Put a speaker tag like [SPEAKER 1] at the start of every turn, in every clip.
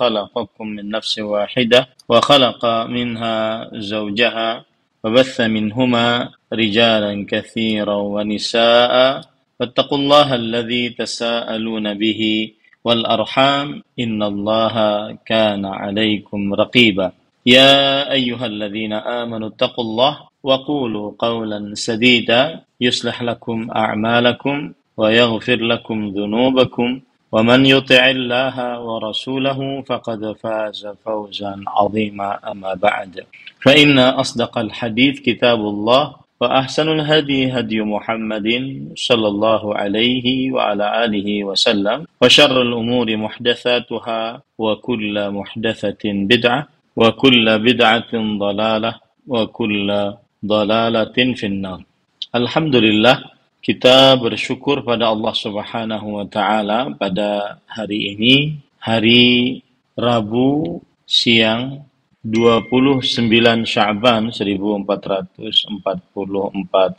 [SPEAKER 1] خلقكم من نفس واحدة وخلق منها زوجها وبث منهما رجالا كثيرا ونساء فاتقوا الله الذي تساءلون به والأرحام إن الله كان عليكم رقيبا. يا أيها الذين آمنوا اتقوا الله وقولوا قولا سديدا يصلح لكم أعمالكم ويغفر لكم ذنوبكم ومن يطع الله ورسوله فقد فاز فوزا عظيما أما بعد. فإن أصدق الحديث كتاب الله وأحسن الهدي هدي محمد صلى الله عليه وعلى آله وسلم وشر الأمور محدثاتها وكل محدثة بدعة وكل بدعة ضلالة وكل ضلالة في النار. الحمد لله kita bersyukur pada Allah Subhanahu wa taala pada hari ini hari Rabu siang 29 Sya'ban 1444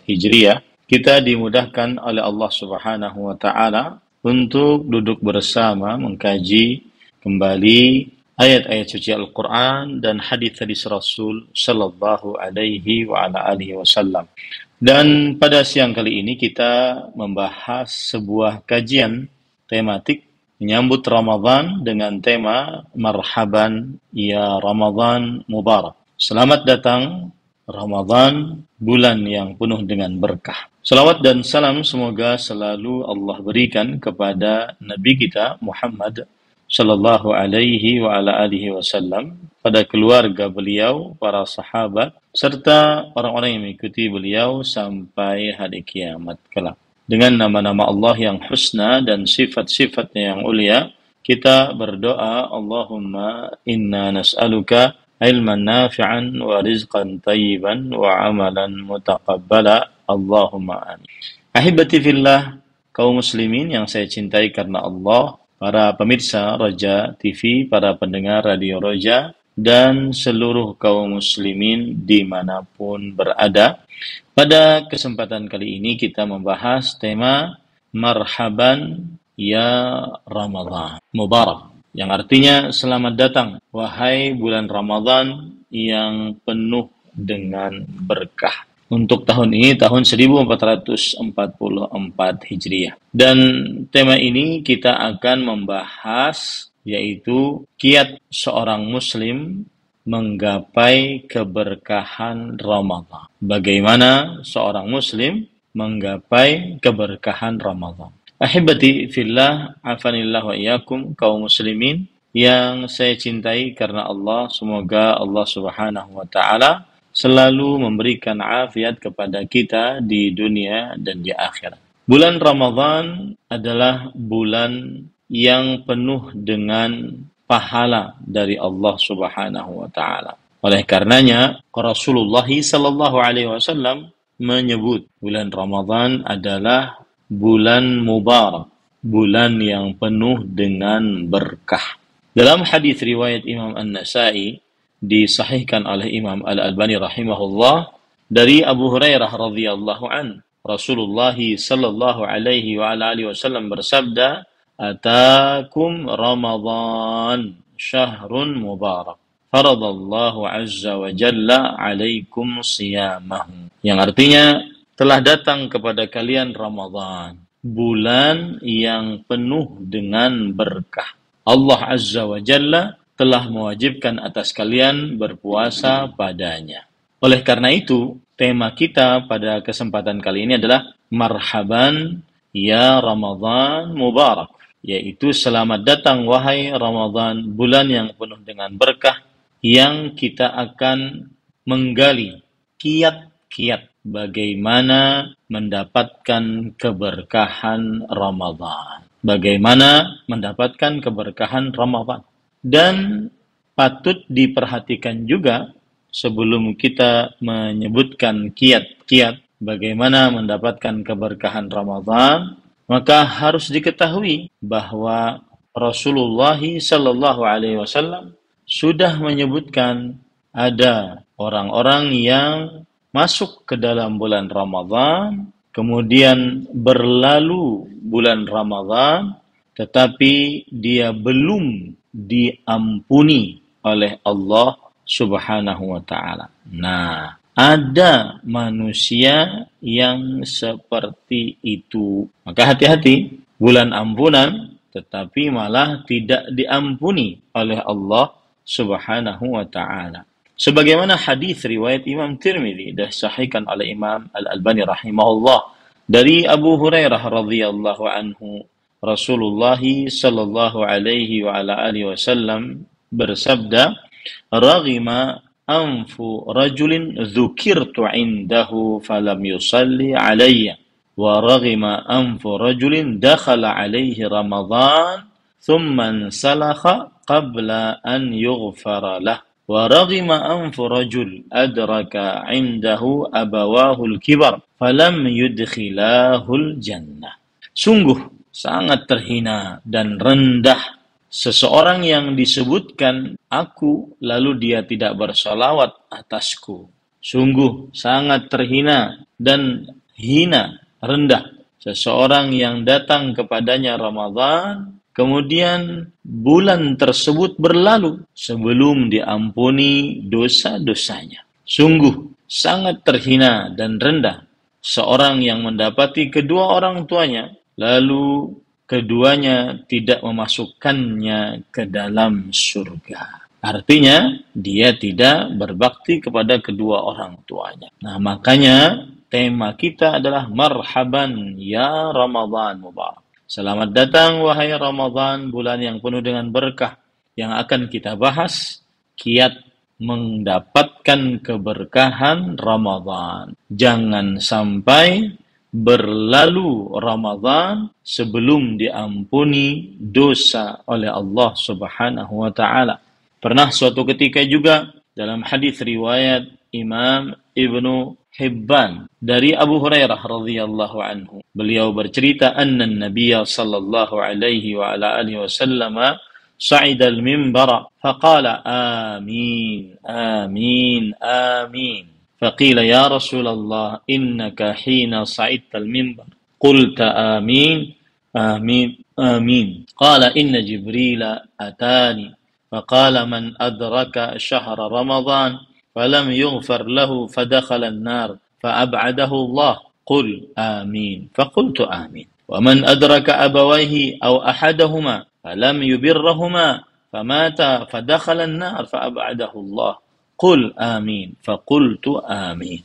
[SPEAKER 1] Hijriah kita dimudahkan oleh Allah Subhanahu wa taala untuk duduk bersama mengkaji kembali ayat-ayat suci Al-Qur'an dan hadis-hadis Rasul sallallahu alaihi wa ala alihi wasallam. Dan pada siang kali ini kita membahas sebuah kajian tematik menyambut Ramadan dengan tema Marhaban ya Ramadan Mubarak. Selamat datang Ramadan, bulan yang penuh dengan berkah. Salawat dan salam semoga selalu Allah berikan kepada Nabi kita Muhammad Sallallahu alaihi wasallam pada keluarga beliau, para sahabat, serta orang-orang yang mengikuti beliau sampai hari kiamat kelak. Dengan nama-nama Allah yang husna dan sifat-sifatnya yang ulia, kita berdoa Allahumma inna nas'aluka ilman nafi'an wa rizqan tayyiban wa amalan mutaqabbala Allahumma amin. Ahibati fillah, kaum muslimin yang saya cintai karena Allah, para pemirsa Roja TV, para pendengar Radio Roja, dan seluruh kaum muslimin di mana pun berada. Pada kesempatan kali ini kita membahas tema Marhaban Ya Ramadan Mubarak yang artinya selamat datang wahai bulan Ramadan yang penuh dengan berkah. Untuk tahun ini tahun 1444 Hijriah. Dan tema ini kita akan membahas yaitu kiat seorang muslim menggapai keberkahan Ramadan. Bagaimana seorang muslim menggapai keberkahan Ramadan. Ahibati fillah, afanillah wa iyakum, kaum muslimin yang saya cintai karena Allah, semoga Allah subhanahu wa ta'ala selalu memberikan afiat kepada kita di dunia dan di akhirat. Bulan Ramadan adalah bulan yang penuh dengan pahala dari Allah Subhanahu wa taala. Oleh karenanya, Rasulullah sallallahu alaihi wasallam menyebut bulan Ramadan adalah bulan mubarak, bulan yang penuh dengan berkah. Dalam hadis riwayat Imam An-Nasa'i disahihkan oleh Imam Al-Albani rahimahullah dari Abu Hurairah radhiyallahu an Rasulullah sallallahu alaihi wa alihi wasallam bersabda Atakum Ramadan syahrun mubarak. Faradallahu azza wa jalla alaikum. Yang artinya telah datang kepada kalian Ramadan, bulan yang penuh dengan berkah. Allah azza wa jalla telah mewajibkan atas kalian berpuasa padanya. Oleh karena itu, tema kita pada kesempatan kali ini adalah marhaban ya Ramadan mubarak yaitu selamat datang wahai Ramadan, bulan yang penuh dengan berkah yang kita akan menggali kiat-kiat bagaimana mendapatkan keberkahan Ramadan. Bagaimana mendapatkan keberkahan Ramadan. Dan patut diperhatikan juga sebelum kita menyebutkan kiat-kiat bagaimana mendapatkan keberkahan Ramadan, maka harus diketahui bahwa Rasulullah Shallallahu Alaihi Wasallam sudah menyebutkan ada orang-orang yang masuk ke dalam bulan Ramadhan, kemudian berlalu bulan Ramadhan, tetapi dia belum diampuni oleh Allah Subhanahu wa taala. Nah, ada manusia yang seperti itu. Maka hati-hati, bulan ampunan tetapi malah tidak diampuni oleh Allah Subhanahu wa taala. Sebagaimana hadis riwayat Imam Tirmidzi dan sahihkan oleh Imam Al-Albani rahimahullah dari Abu Hurairah radhiyallahu anhu Rasulullah sallallahu alaihi wa ala alihi wasallam bersabda raghima أنف رجل ذكرت عنده فلم يصلي علي ورغم أنف رجل دخل عليه رمضان ثم انسلخ قبل أن يغفر له ورغم أنف رجل أدرك عنده أبواه الكبر فلم يدخلاه الجنة. Sungguh sangat terhina dan rendah seseorang yang disebutkan aku lalu dia tidak bersolawat atasku. Sungguh sangat terhina dan hina rendah seseorang yang datang kepadanya Ramadan Kemudian bulan tersebut berlalu sebelum diampuni dosa-dosanya. Sungguh sangat terhina dan rendah seorang yang mendapati kedua orang tuanya, lalu keduanya tidak memasukkannya ke dalam surga. Artinya, dia tidak berbakti kepada kedua orang tuanya. Nah, makanya tema kita adalah marhaban ya Ramadan Mubarak. Selamat datang wahai Ramadan, bulan yang penuh dengan berkah. Yang akan kita bahas, kiat mendapatkan keberkahan Ramadan. Jangan sampai berlalu Ramadan sebelum diampuni dosa oleh Allah Subhanahu wa taala. Pernah suatu ketika juga dalam hadis riwayat Imam Ibnu Hibban dari Abu Hurairah radhiyallahu anhu. Beliau bercerita anna Nabi sallallahu alaihi wa ala alihi wasallam صعد المنبر فقال آمين آمين آمين فقيل يا رسول الله إنك حين صعدت المنبر قلت آمين آمين آمين. قال إن جبريل أتاني. فقال من أدرك شهر رمضان فلم يغفر له فدخل النار فأبعده الله. قل آمين. فقلت آمين. ومن أدرك أبويه أو أحدهما فلم يبرهما فمات فدخل النار فأبعده الله. قل آمين فقلت آمين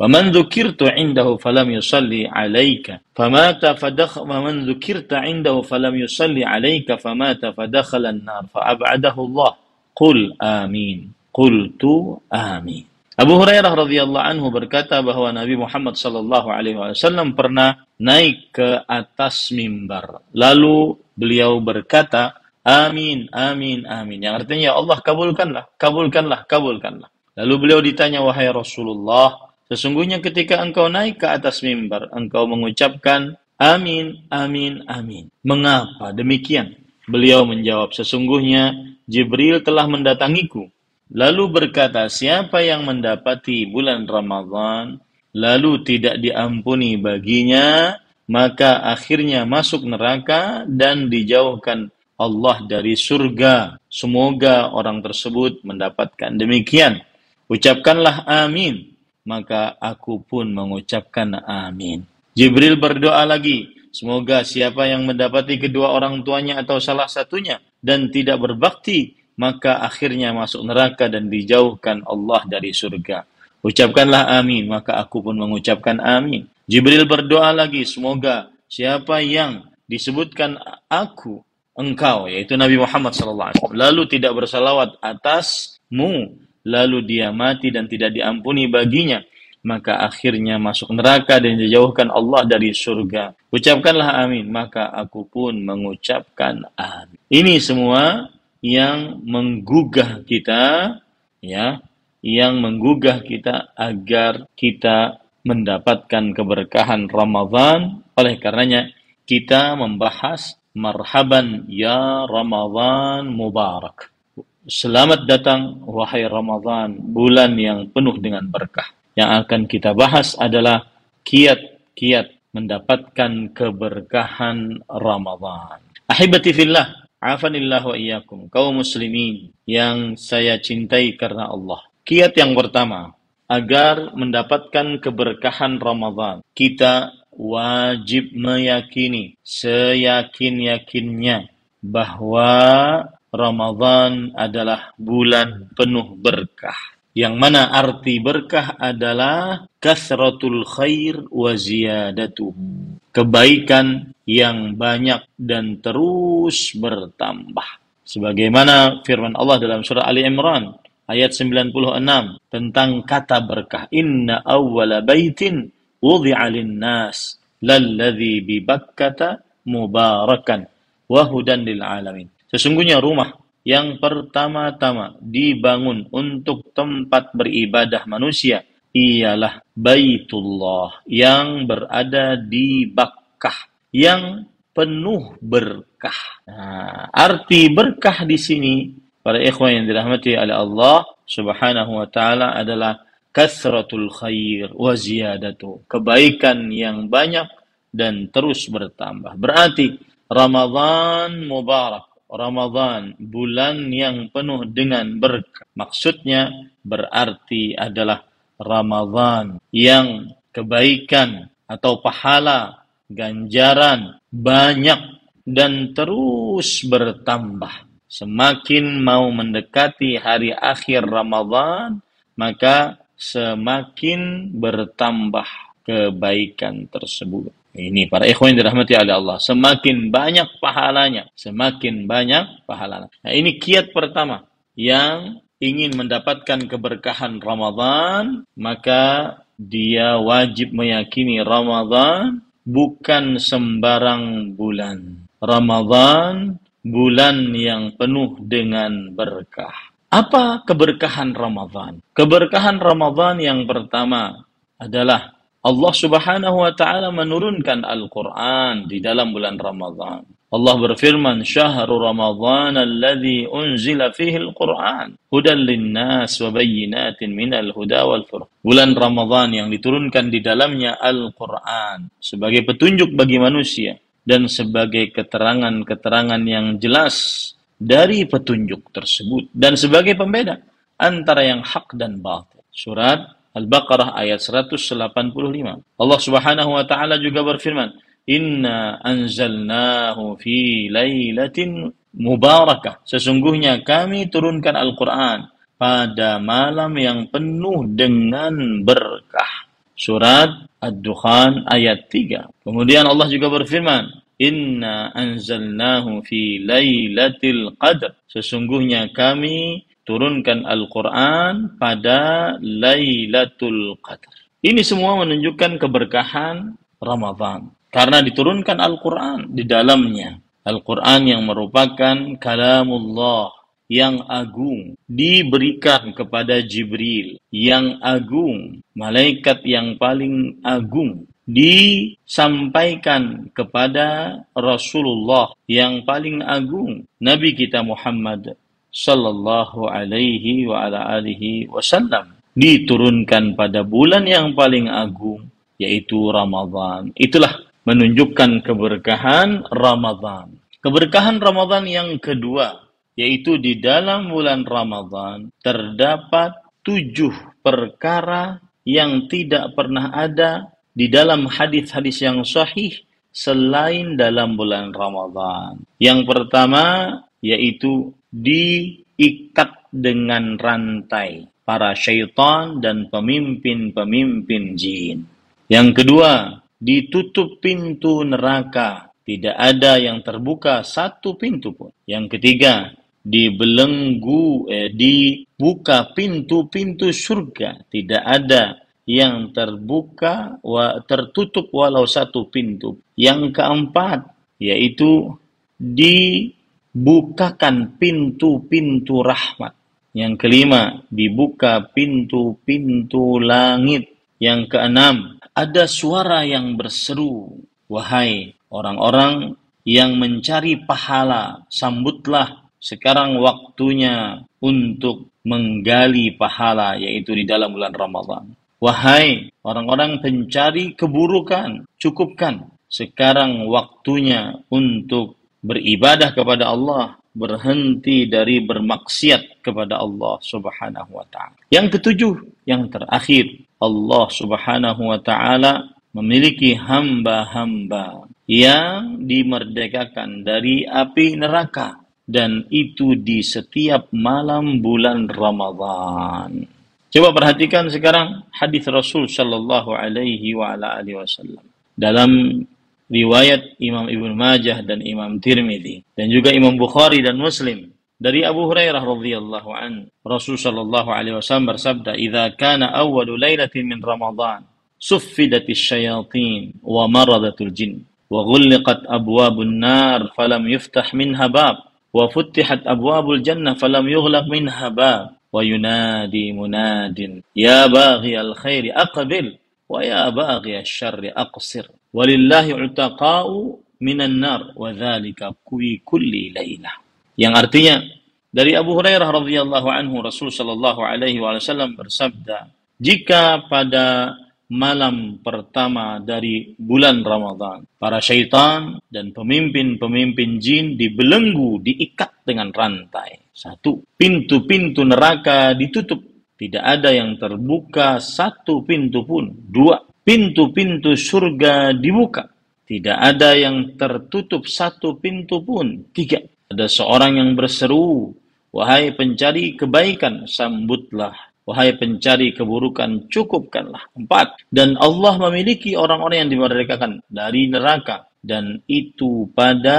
[SPEAKER 1] ومن ذكرت عنده فلم يصلي عليك فمات فدخل ومن ذكرت عنده فلم يصلي عليك فمات فدخل النار فأبعده الله قل آمين Qultu amin. Abu Hurairah radhiyallahu anhu berkata bahwa Nabi Muhammad sallallahu alaihi wasallam pernah naik ke atas mimbar. Lalu beliau berkata, "Amin, amin, amin." Yang artinya, "Ya Allah, kabulkanlah, kabulkanlah, kabulkanlah." Lalu beliau ditanya, "Wahai Rasulullah, sesungguhnya ketika engkau naik ke atas mimbar, engkau mengucapkan amin, amin, amin. Mengapa demikian?" Beliau menjawab, "Sesungguhnya Jibril telah mendatangiku Lalu berkata, siapa yang mendapati bulan Ramadhan, lalu tidak diampuni baginya, maka akhirnya masuk neraka dan dijauhkan Allah dari surga. Semoga orang tersebut mendapatkan demikian. Ucapkanlah amin. Maka aku pun mengucapkan amin. Jibril berdoa lagi. Semoga siapa yang mendapati kedua orang tuanya atau salah satunya dan tidak berbakti maka akhirnya masuk neraka dan dijauhkan Allah dari surga. Ucapkanlah amin, maka aku pun mengucapkan amin. Jibril berdoa lagi, semoga siapa yang disebutkan aku, engkau, yaitu Nabi Muhammad SAW, lalu tidak bersalawat atasmu, lalu dia mati dan tidak diampuni baginya, maka akhirnya masuk neraka dan dijauhkan Allah dari surga. Ucapkanlah amin, maka aku pun mengucapkan amin. Ini semua yang menggugah kita ya yang menggugah kita agar kita mendapatkan keberkahan Ramadan oleh karenanya kita membahas marhaban ya Ramadan mubarak. Selamat datang wahai Ramadan bulan yang penuh dengan berkah. Yang akan kita bahas adalah kiat-kiat mendapatkan keberkahan Ramadan. Ahibati fillah, afanillah wa iyyakum, kaum muslimin yang saya cintai karena Allah. Kiat yang pertama, agar mendapatkan keberkahan Ramadan, kita wajib meyakini seyakin-yakinnya bahwa Ramadan adalah bulan penuh berkah. Yang mana arti berkah adalah kasratul khair wa ziyadatuhu. Kebaikan yang banyak dan terus bertambah. Sebagaimana firman Allah dalam surah Ali Imran ayat 96 tentang kata berkah. Inna awwala baitin wudi'a nas lalladhi bi Bakkata mubarakan wa hudan lil. Sesungguhnya rumah yang pertama-tama dibangun untuk tempat beribadah manusia ialah Baitullah yang berada di Bakkah yang penuh berkah. Nah, arti berkah di sini para ikhwan yang dirahmati oleh Allah Subhanahu wa taala adalah kasratul khair wa ziyadatu. Kebaikan yang banyak dan terus bertambah. Berarti Ramadan mubarak. Ramadan bulan yang penuh dengan berkah. Maksudnya berarti adalah Ramadan yang kebaikan atau pahala ganjaran banyak dan terus bertambah. Semakin mau mendekati hari akhir Ramadan, maka semakin bertambah kebaikan tersebut. Ini para ikhwan yang dirahmati oleh Allah. Semakin banyak pahalanya, semakin banyak pahalanya. Nah, ini kiat pertama yang ingin mendapatkan keberkahan Ramadan, maka dia wajib meyakini Ramadan bukan sembarang bulan. Ramadan bulan yang penuh dengan berkah. Apa keberkahan Ramadan? Keberkahan Ramadan yang pertama adalah Allah Subhanahu wa taala menurunkan Al-Qur'an di dalam bulan Ramadan. Allah berfirman, "Syahrul Ramadan alladzi unzila fihi al-Qur'an hudan lin-nas wa bayyinatin minal huda wal furqan." Bulan Ramadan yang diturunkan di dalamnya Al-Qur'an sebagai petunjuk bagi manusia dan sebagai keterangan-keterangan yang jelas dari petunjuk tersebut dan sebagai pembeda antara yang hak dan batil. Surat Al-Baqarah ayat 185. Allah Subhanahu wa taala juga berfirman, "Inna anzalnahu fi lailatin mubarakah." Sesungguhnya kami turunkan Al-Qur'an pada malam yang penuh dengan berkah. Surat Ad-Dukhan ayat 3. Kemudian Allah juga berfirman, Inna anzalnahu fi lailatul qadr. Sesungguhnya kami turunkan Al-Quran pada Lailatul Qadar. Ini semua menunjukkan keberkahan Ramadan. Karena diturunkan Al-Quran di dalamnya. Al-Quran yang merupakan kalamullah yang agung diberikan kepada Jibril yang agung, malaikat yang paling agung disampaikan kepada Rasulullah yang paling agung, Nabi kita Muhammad sallallahu alaihi wa ala alihi wasallam diturunkan pada bulan yang paling agung yaitu Ramadan. Itulah menunjukkan keberkahan Ramadan. Keberkahan Ramadan yang kedua yaitu di dalam bulan Ramadan terdapat tujuh perkara yang tidak pernah ada di dalam hadis-hadis yang sahih selain dalam bulan Ramadan. Yang pertama yaitu diikat dengan rantai para syaitan dan pemimpin-pemimpin jin. Yang kedua, ditutup pintu neraka. Tidak ada yang terbuka satu pintu pun. Yang ketiga, dibelenggu, eh, dibuka pintu-pintu surga. Tidak ada yang terbuka, wa, tertutup walau satu pintu. Yang keempat, yaitu di bukakan pintu-pintu rahmat. Yang kelima, dibuka pintu-pintu langit. Yang keenam, ada suara yang berseru, "Wahai orang-orang yang mencari pahala, sambutlah sekarang waktunya untuk menggali pahala yaitu di dalam bulan Ramadan." Wahai orang-orang pencari keburukan, cukupkan sekarang waktunya untuk beribadah kepada Allah, berhenti dari bermaksiat kepada Allah Subhanahu wa taala. Yang ketujuh, yang terakhir, Allah Subhanahu wa taala memiliki hamba-hamba yang dimerdekakan dari api neraka dan itu di setiap malam bulan Ramadhan. Coba perhatikan sekarang hadis Rasul Shallallahu Alaihi Wasallam dalam riwayat Imam Ibnu Majah dan Imam Tirmidzi dan juga Imam Bukhari dan Muslim dari Abu Hurairah radhiyallahu an. Rasul sallallahu alaihi wasallam bersabda idza kana awwalu lailatin min Ramadan suffidatis syayatin wa maradatul jin wa ghulqat abwabun nar falam yuftah minha bab wa futtihat abwabul jannah falam yughlaq minha bab wa yunadi munadin ya baghi al khairi aqbil wa ya baghi asy-syarri aqsir walillahi utaqa'u minan nar wa dzalika kuwi kulli lailah. Yang artinya dari Abu Hurairah radhiyallahu anhu Rasul sallallahu alaihi wasallam bersabda, jika pada malam pertama dari bulan Ramadan, para syaitan dan pemimpin-pemimpin jin dibelenggu, diikat dengan rantai. Satu, pintu-pintu neraka ditutup. Tidak ada yang terbuka satu pintu pun. Dua, pintu-pintu surga dibuka. Tidak ada yang tertutup satu pintu pun. Tiga. Ada seorang yang berseru, Wahai pencari kebaikan, sambutlah. Wahai pencari keburukan, cukupkanlah. Empat. Dan Allah memiliki orang-orang yang dimerdekakan dari neraka. Dan itu pada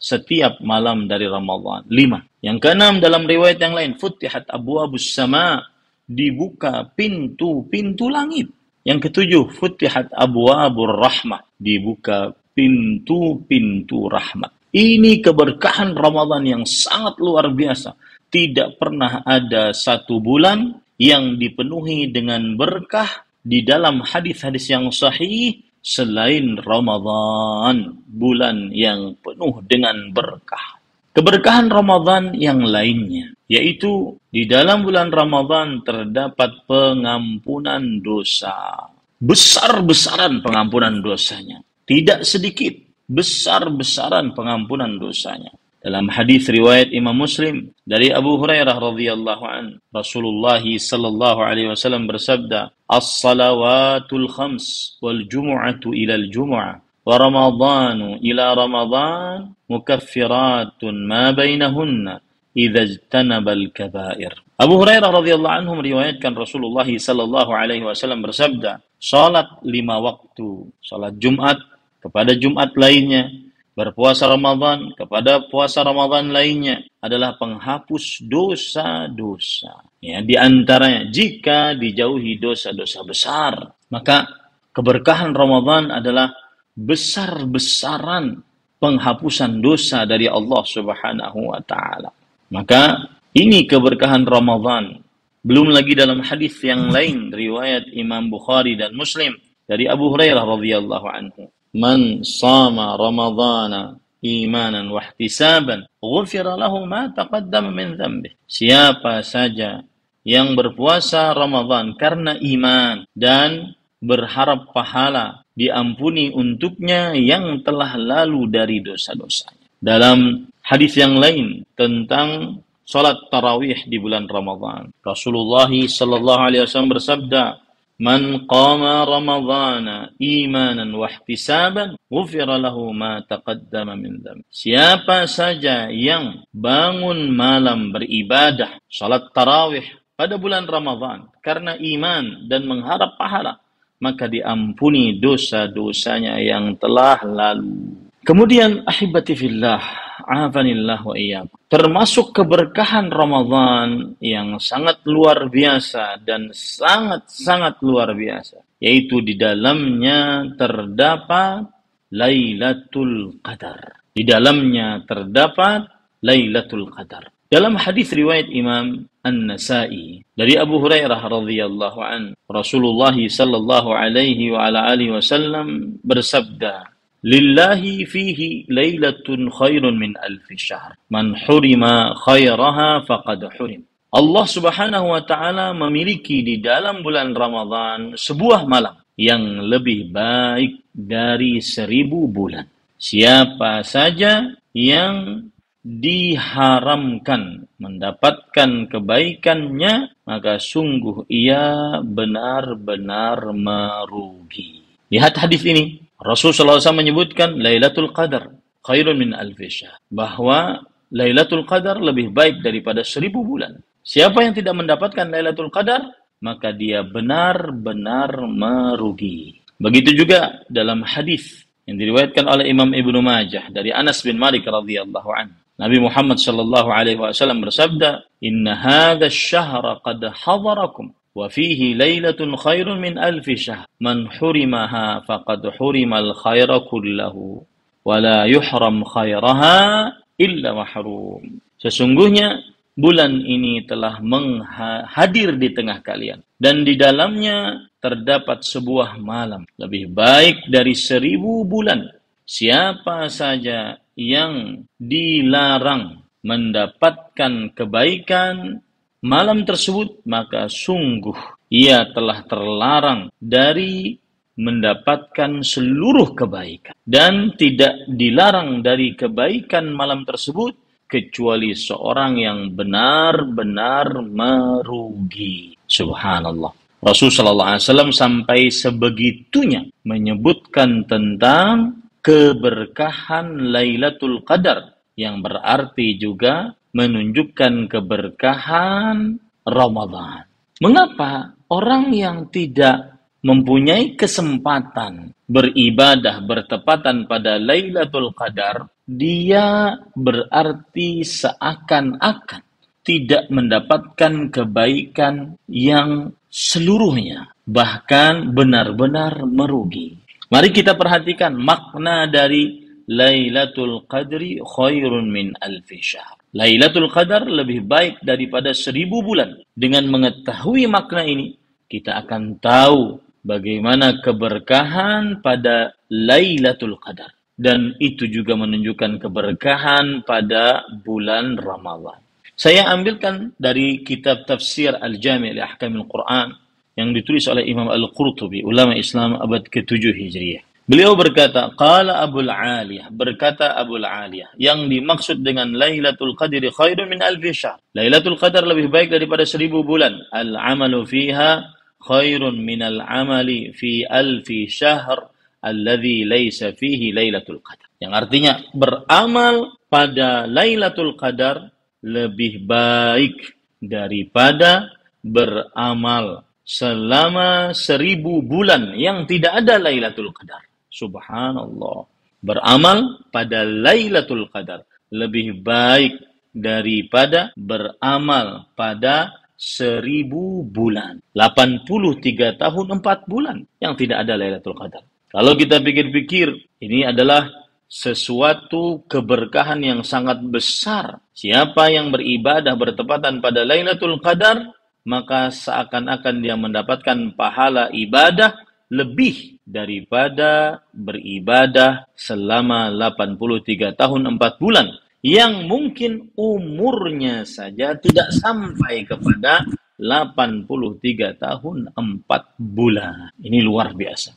[SPEAKER 1] setiap malam dari Ramadhan. Lima. Yang keenam dalam riwayat yang lain. Futihat abu abu sama. Dibuka pintu-pintu langit yang ketujuh, futihat abwabur rahmah. Dibuka pintu-pintu rahmat. Ini keberkahan Ramadan yang sangat luar biasa. Tidak pernah ada satu bulan yang dipenuhi dengan berkah di dalam hadis-hadis yang sahih selain Ramadan, bulan yang penuh dengan berkah. Keberkahan Ramadan yang lainnya, yaitu di dalam bulan Ramadan terdapat pengampunan dosa. Besar-besaran pengampunan dosanya. Tidak sedikit, besar-besaran pengampunan dosanya dalam hadis riwayat Imam Muslim dari Abu Hurairah radhiyallahu an Rasulullah sallallahu alaihi wasallam bersabda as-salawatul khams wal jumu'atu ila al-jumu'ah wa ramadhanu ila ramadhan mukaffiratun ma bainahunna idza ijtanabal kabair. Abu Hurairah radhiyallahu anhu meriwayatkan Rasulullah sallallahu alaihi wasallam bersabda, "Salat lima waktu, salat Jumat kepada Jumat lainnya, berpuasa Ramadan kepada puasa Ramadan lainnya adalah penghapus dosa-dosa. Ya, di antaranya jika dijauhi dosa-dosa besar, maka keberkahan Ramadan adalah besar-besaran penghapusan dosa dari Allah Subhanahu wa taala. Maka ini keberkahan Ramadan. Belum lagi dalam hadis yang lain riwayat Imam Bukhari dan Muslim dari Abu Hurairah radhiyallahu anhu. Man sama Ramadana imanan wa ihtisaban, ghufira lahu ma taqaddama min dhanbi. Siapa saja yang berpuasa Ramadan karena iman dan berharap pahala diampuni untuknya yang telah lalu dari dosa-dosanya. Dalam hadis yang lain tentang salat tarawih di bulan Ramadhan, Rasulullah sallallahu alaihi wasallam bersabda, "Man qama Ramadhana imanan wa ihtisaban, ghufira lahu ma taqaddama min dzambi." Siapa saja yang bangun malam beribadah salat tarawih pada bulan Ramadhan karena iman dan mengharap pahala, maka diampuni dosa-dosanya yang telah lalu. Kemudian ahibati fillah, afanillah wa iyyakum. Termasuk keberkahan Ramadan yang sangat luar biasa dan sangat-sangat luar biasa, yaitu di dalamnya terdapat Lailatul Qadar. Di dalamnya terdapat Lailatul Qadar. Dalam hadis riwayat Imam An-Nasa'i dari Abu Hurairah radhiyallahu an, Rasulullah sallallahu alaihi wa ala alihi wasallam bersabda, "Lillahi fihi lailatun khairun min alf syahr. Man hurima khairaha faqad hurim." Allah Subhanahu wa taala memiliki di dalam bulan Ramadan sebuah malam yang lebih baik dari seribu bulan. Siapa saja yang diharamkan mendapatkan kebaikannya, maka sungguh ia benar-benar merugi. Lihat hadis ini. Rasulullah SAW menyebutkan Lailatul Qadar khairun min alfisha. Bahwa Lailatul Qadar lebih baik daripada seribu bulan. Siapa yang tidak mendapatkan Lailatul Qadar, maka dia benar-benar merugi. Begitu juga dalam hadis yang diriwayatkan oleh Imam Ibnu Majah dari Anas bin Malik radhiyallahu anhu. Nabi Muhammad sallallahu alaihi wasallam bersabda, "Inna hadha ash-shahra qad hadarakum lailatun khairun min alfi syahr. Man hurimaha faqad hurimal khaira kullahu wa la yuhram khairaha illa mahrum." Sesungguhnya bulan ini telah menghadir di tengah kalian dan di dalamnya terdapat sebuah malam lebih baik dari seribu bulan. Siapa saja yang dilarang mendapatkan kebaikan malam tersebut, maka sungguh ia telah terlarang dari mendapatkan seluruh kebaikan dan tidak dilarang dari kebaikan malam tersebut kecuali seorang yang benar-benar merugi. Subhanallah. Rasulullah SAW sampai sebegitunya menyebutkan tentang keberkahan Lailatul Qadar yang berarti juga menunjukkan keberkahan Ramadan. Mengapa orang yang tidak mempunyai kesempatan beribadah bertepatan pada Lailatul Qadar, dia berarti seakan-akan tidak mendapatkan kebaikan yang seluruhnya, bahkan benar-benar merugi. Mari kita perhatikan makna dari Lailatul Qadri khairun min alfi syahr. Lailatul Qadar lebih baik daripada seribu bulan. Dengan mengetahui makna ini, kita akan tahu bagaimana keberkahan pada Lailatul Qadar. Dan itu juga menunjukkan keberkahan pada bulan Ramadhan. Saya ambilkan dari kitab tafsir Al-Jami' li Ahkamil Quran yang ditulis oleh Imam Al-Qurtubi, ulama Islam abad ke-7 Hijriah. Beliau berkata, Qala Abu Aliyah, berkata Abu Aliyah, yang dimaksud dengan Lailatul Qadri khairun min alfi syahr. Lailatul Qadar lebih baik daripada seribu bulan. Al-amalu fiha khairun min al-amali fi alfi syahr alladhi laysa fihi Lailatul Qadar. Yang artinya beramal pada Lailatul Qadar lebih baik daripada beramal selama seribu bulan yang tidak ada Lailatul Qadar. Subhanallah. Beramal pada Lailatul Qadar lebih baik daripada beramal pada seribu bulan. 83 tahun 4 bulan yang tidak ada Lailatul Qadar. Kalau kita pikir-pikir, ini adalah sesuatu keberkahan yang sangat besar. Siapa yang beribadah bertepatan pada Lailatul Qadar, maka seakan-akan dia mendapatkan pahala ibadah lebih daripada beribadah selama 83 tahun 4 bulan yang mungkin umurnya saja tidak sampai kepada 83 tahun 4 bulan. Ini luar biasa.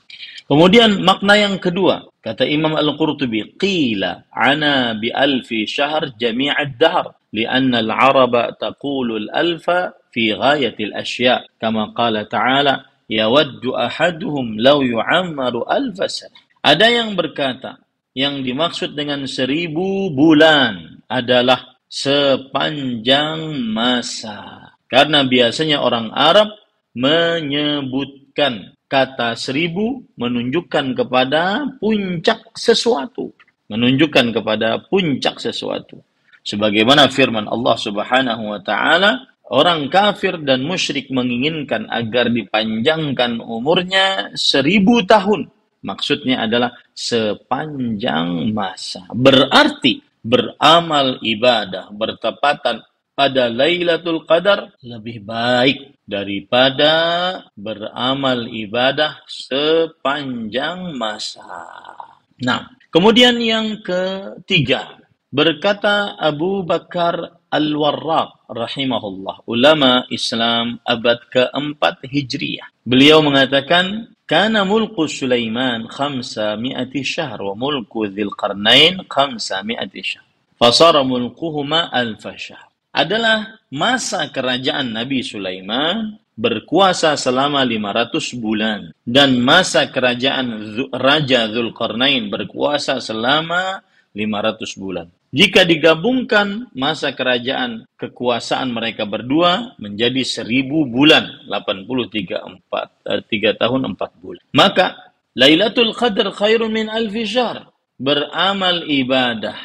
[SPEAKER 1] Kemudian makna yang kedua, kata Imam Al-Qurtubi, qila ana bi alfi syahr jami'ad dahr lianna al-araba taqulu al-alfa fi ghayatil asya kama qala ta'ala yawaddu ahaduhum law yu'ammaru alfa sanah ada yang berkata yang dimaksud dengan seribu bulan adalah sepanjang masa. Karena biasanya orang Arab menyebutkan kata seribu menunjukkan kepada puncak sesuatu. Menunjukkan kepada puncak sesuatu. Sebagaimana firman Allah Subhanahu wa taala Orang kafir dan musyrik menginginkan agar dipanjangkan umurnya seribu tahun. Maksudnya adalah sepanjang masa. Berarti beramal ibadah bertepatan pada Lailatul Qadar lebih baik daripada beramal ibadah sepanjang masa. Nah, kemudian yang ketiga, berkata Abu Bakar Al-Warraq rahimahullah, ulama Islam abad keempat Hijriyah. Beliau mengatakan, kana mulku Sulaiman khamsa mi'ati syahr wa mulku Dzil Qarnain khamsa mi'ati syahr. Fasara mulkuhuma alfa syahr. Adalah masa kerajaan Nabi Sulaiman berkuasa selama 500 bulan dan masa kerajaan Raja Zulkarnain berkuasa selama 500 bulan. Jika digabungkan masa kerajaan kekuasaan mereka berdua menjadi seribu bulan, 83 4, 3 tahun 4 bulan. Maka Lailatul Qadar khairun min alfi. Beramal ibadah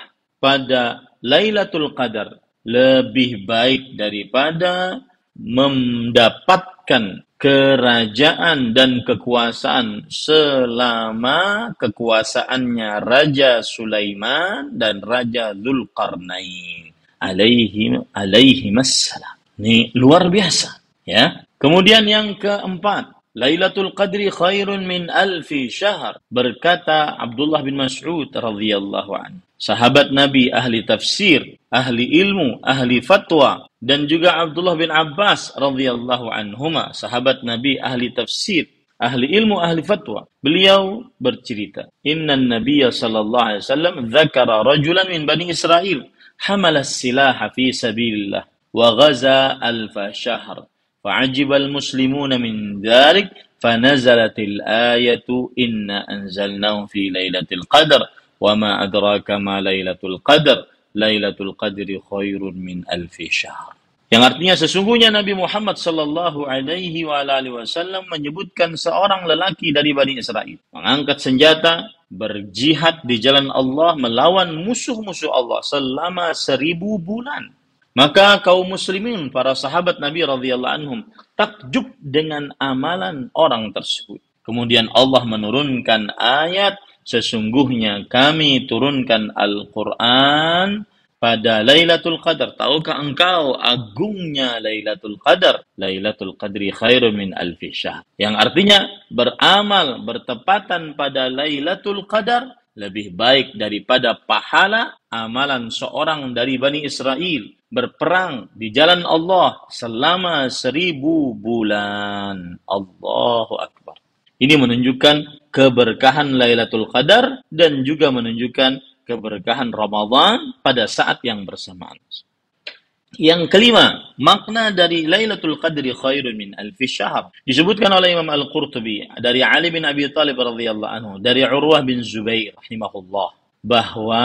[SPEAKER 1] pada Lailatul Qadar lebih baik daripada mendapatkan kerajaan dan kekuasaan selama kekuasaannya Raja Sulaiman dan Raja Zulkarnain alaihi alaihi masalah. Ini luar biasa, ya. Kemudian yang keempat, Lailatul Qadri khairun min alfi syahr. Berkata Abdullah bin Mas'ud radhiyallahu anhu. Sahabat Nabi ahli tafsir, ahli ilmu, ahli fatwa dan juga Abdullah bin Abbas radhiyallahu anhuma, sahabat Nabi ahli tafsir, ahli ilmu, ahli fatwa. Beliau bercerita, "Inna Nabiya sallallahu alaihi wasallam dzakara rajulan min Bani Israel hamala silaha fi sabilillah wa ghaza alfa syahr. Fa'ajibal المسلمون من ذلك فنزلت الآية إن أنزلناه في ليلة القدر وما ma adraka ليلة القدر ليلة القدر خير من ألف شهر. Yang artinya sesungguhnya Nabi Muhammad Sallallahu Alaihi Wasallam menyebutkan seorang lelaki dari Bani Israel mengangkat senjata berjihad di jalan Allah melawan musuh-musuh Allah selama seribu bulan. Maka kaum muslimin, para sahabat Nabi radhiyallahu anhum takjub dengan amalan orang tersebut. Kemudian Allah menurunkan ayat Sesungguhnya kami turunkan Al-Quran pada Lailatul Qadar. Tahukah engkau agungnya Lailatul Qadar? Lailatul Qadri khairun min alfi. Yang artinya beramal bertepatan pada Lailatul Qadar lebih baik daripada pahala amalan seorang dari Bani Israel berperang di jalan Allah selama seribu bulan. Allahu Akbar. Ini menunjukkan keberkahan Lailatul Qadar dan juga menunjukkan keberkahan Ramadan pada saat yang bersamaan. Yang kelima, makna dari Lailatul Qadri khairun min alfi syahr. Disebutkan oleh Imam Al-Qurtubi dari Ali bin Abi Thalib radhiyallahu anhu, dari Urwah bin Zubair rahimahullah bahwa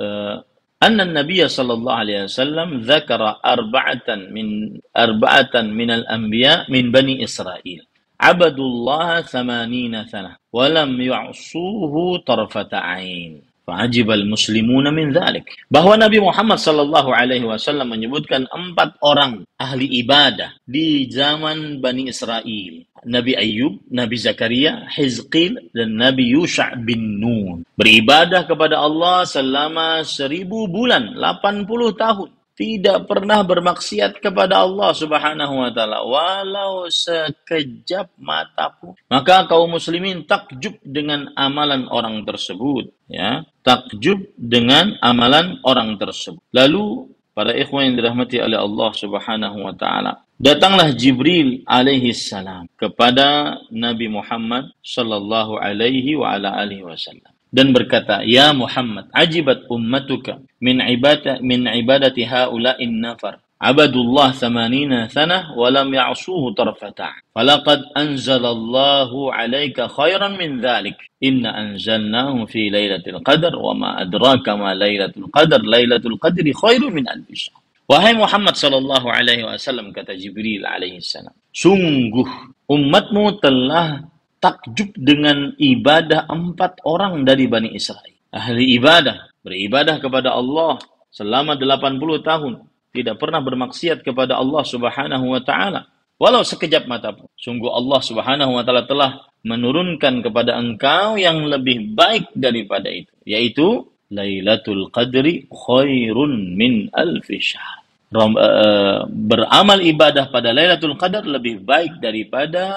[SPEAKER 1] uh, anna Nabi sallallahu alaihi wasallam dzakara arba'atan min arba'atan min al-anbiya min bani Israel. Abadullah thamanina sana. Walam yu'suhu tarfata ain. Fa'ajibal muslimuna min dhalik. Bahwa Nabi Muhammad sallallahu alaihi wasallam menyebutkan empat orang ahli ibadah di zaman Bani Israel. Nabi Ayub, Nabi Zakaria, Hizqil, dan Nabi Yusha' bin Nun. Beribadah kepada Allah selama seribu bulan, 80 tahun tidak pernah bermaksiat kepada Allah Subhanahu wa taala walau sekejap mata pun. Maka kaum muslimin takjub dengan amalan orang tersebut, ya. Takjub dengan amalan orang tersebut. Lalu para ikhwan yang dirahmati oleh Allah Subhanahu wa taala, datanglah Jibril alaihi salam kepada Nabi Muhammad sallallahu alaihi wa ala alihi wasallam dan berkata, "Ya Muhammad, ajibat ummatuka min ibadah min ibadati haula'in nafar." Abadullah 80 sanah wa lam ya'suhu tarfata. Falaqad anzalallahu 'alaika khairan min dhalik. Inna anzalnahu fi lailatul qadar wa ma adraka ma lailatul qadar. Lailatul qadri khairun min alfi syahr. Wahai Muhammad sallallahu alaihi wasallam kata Jibril alaihi salam, sungguh umatmu telah takjub dengan ibadah empat orang dari Bani Israel. Ahli ibadah, beribadah kepada Allah selama 80 tahun. Tidak pernah bermaksiat kepada Allah subhanahu wa ta'ala. Walau sekejap mata pun. Sungguh Allah subhanahu wa ta'ala telah menurunkan kepada engkau yang lebih baik daripada itu. Yaitu Lailatul Qadri khairun min alfi. Uh, beramal ibadah pada Lailatul Qadar lebih baik daripada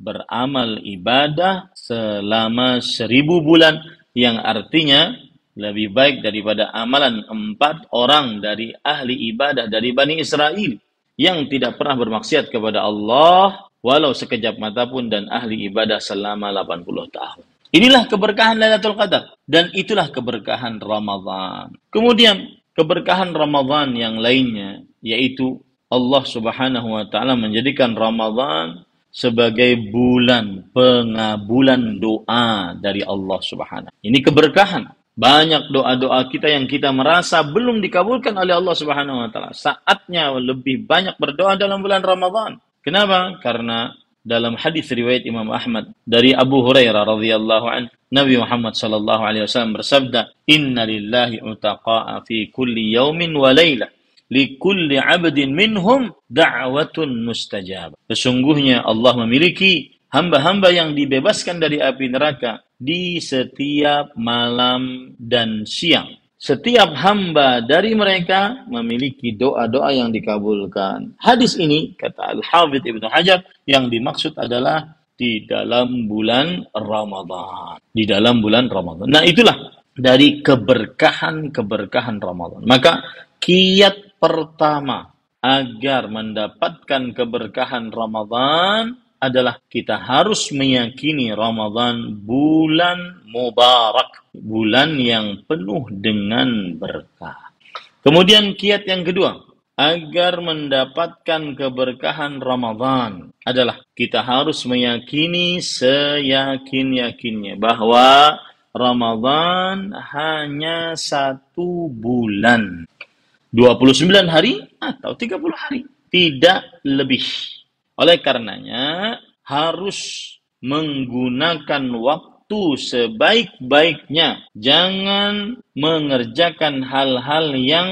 [SPEAKER 1] beramal ibadah selama seribu bulan yang artinya lebih baik daripada amalan empat orang dari ahli ibadah dari Bani Israel yang tidak pernah bermaksiat kepada Allah walau sekejap mata pun dan ahli ibadah selama 80 tahun. Inilah keberkahan Lailatul Qadar dan itulah keberkahan Ramadan. Kemudian keberkahan Ramadan yang lainnya yaitu Allah Subhanahu wa taala menjadikan Ramadan sebagai bulan pengabulan doa dari Allah Subhanahu. Ini keberkahan. Banyak doa-doa kita yang kita merasa belum dikabulkan oleh Allah Subhanahu wa taala. Saatnya lebih banyak berdoa dalam bulan Ramadan. Kenapa? Karena dalam hadis riwayat Imam Ahmad dari Abu Hurairah radhiyallahu an Nabi Muhammad sallallahu alaihi wasallam bersabda, "Inna lillahi utaqa'a fi kulli yaumin wa lailah." Likulli abdin minhum da'watun mustajab. Sesungguhnya Allah memiliki hamba-hamba yang dibebaskan dari api neraka di setiap malam dan siang. Setiap hamba dari mereka memiliki doa-doa yang dikabulkan. Hadis ini, kata Al-Hafidh Ibnu Hajar, yang dimaksud adalah di dalam bulan Ramadan. Di dalam bulan Ramadan. Nah itulah dari keberkahan-keberkahan Ramadan. Maka kiat pertama agar mendapatkan keberkahan Ramadan adalah kita harus meyakini Ramadan bulan mubarak, bulan yang penuh dengan berkah. Kemudian kiat yang kedua, agar mendapatkan keberkahan Ramadan adalah kita harus meyakini seyakin-yakinnya bahwa Ramadan hanya satu bulan. 29 hari atau 30 hari, tidak lebih. Oleh karenanya harus menggunakan waktu sebaik-baiknya. Jangan mengerjakan hal-hal yang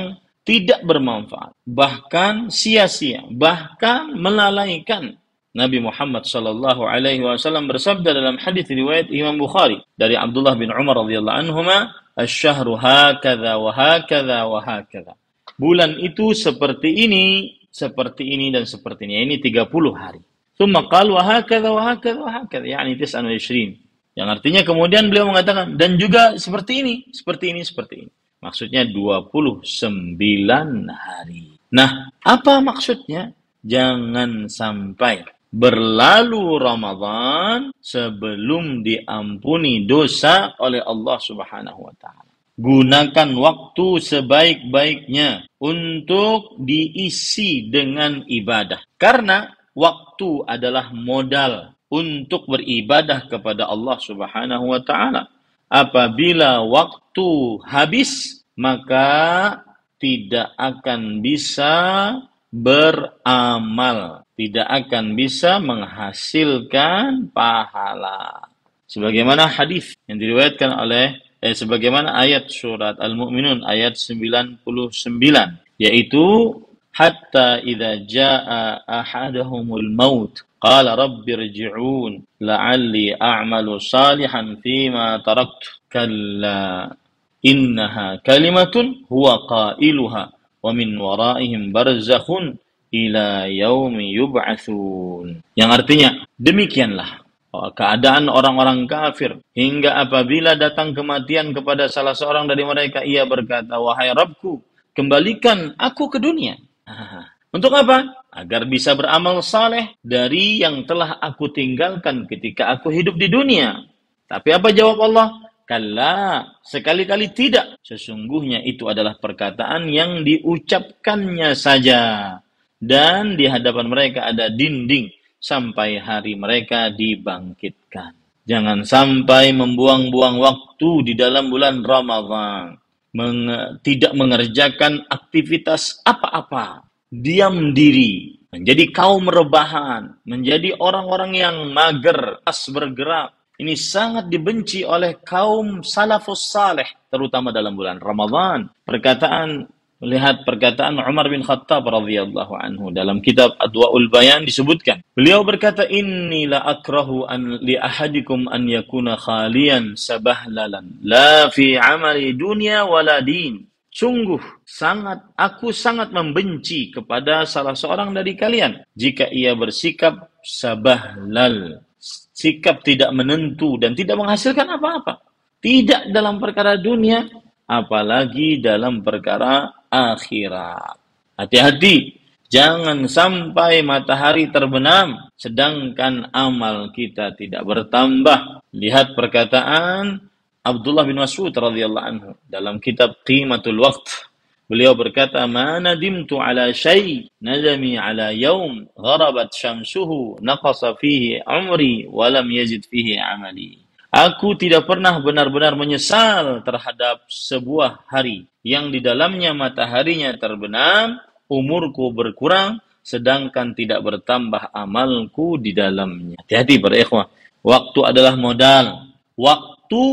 [SPEAKER 1] tidak bermanfaat, bahkan sia-sia, bahkan melalaikan. Nabi Muhammad Shallallahu Alaihi Wasallam bersabda dalam hadis riwayat Imam Bukhari dari Abdullah bin Umar radhiyallahu anhuma, "Asyhru hakadha wa hakadha wa hakadha." Bulan itu seperti ini, seperti ini dan seperti ini. Ini 30 hari. Thumma qal wa hakadha wa hakadha wa hakadha, yani 29. Yang artinya kemudian beliau mengatakan dan juga seperti ini, seperti ini, seperti ini. Maksudnya 29 hari. Nah, apa maksudnya? Jangan sampai berlalu Ramadan sebelum diampuni dosa oleh Allah Subhanahu wa taala. Gunakan waktu sebaik-baiknya untuk diisi dengan ibadah. Karena waktu adalah modal untuk beribadah kepada Allah Subhanahu wa taala. Apabila waktu habis, maka tidak akan bisa beramal, tidak akan bisa menghasilkan pahala. Sebagaimana hadis yang diriwayatkan oleh eh, sebagaimana ayat surat Al-Mu'minun ayat 99 yaitu hatta idza jaa ahadahumul maut qala rabbi irji'un la'alli a'malu salihan fima taraktu kalla innaha kalimatun huwa qailuha wa min waraihim barzakhun ila yaumi yub'atsun yang artinya demikianlah Oh, keadaan orang-orang kafir. Hingga apabila datang kematian kepada salah seorang dari mereka ia berkata wahai Rabbku kembalikan aku ke dunia. Untuk apa? Agar bisa beramal saleh dari yang telah aku tinggalkan ketika aku hidup di dunia. Tapi apa jawab Allah? Kalla, sekali-kali tidak. Sesungguhnya itu adalah perkataan yang diucapkannya saja. Dan di hadapan mereka ada dinding sampai hari mereka dibangkitkan. Jangan sampai membuang-buang waktu di dalam bulan Ramadhan. Meng tidak mengerjakan aktivitas apa-apa. Diam diri. Menjadi kaum rebahan. Menjadi orang-orang yang mager, as bergerak. Ini sangat dibenci oleh kaum salafus saleh, terutama dalam bulan Ramadhan. Perkataan melihat perkataan Umar bin Khattab radhiyallahu anhu dalam kitab Adwaul Bayan disebutkan beliau berkata inni la akrahu an li ahadikum an yakuna khalian sabahlalan. La fi amali dunya wala din sungguh sangat aku sangat membenci kepada salah seorang dari kalian jika ia bersikap sabahlal sikap tidak menentu dan tidak menghasilkan apa-apa. Tidak dalam perkara dunia apalagi dalam perkara akhirat. Hati-hati, jangan sampai matahari terbenam sedangkan amal kita tidak bertambah. Lihat perkataan Abdullah bin Mas'ud radhiyallahu anhu dalam kitab Qimatul Waqt. Beliau berkata, "Ma nadimtu ala syai, nadami ala yaum gharabat syamsuhu naqasa fihi umri wa lam yazid fihi amali." Aku tidak pernah benar-benar menyesal terhadap sebuah hari yang di dalamnya mataharinya terbenam, umurku berkurang, sedangkan tidak bertambah amalku di dalamnya. Hati-hati para ikhwah. Waktu adalah modal. Waktu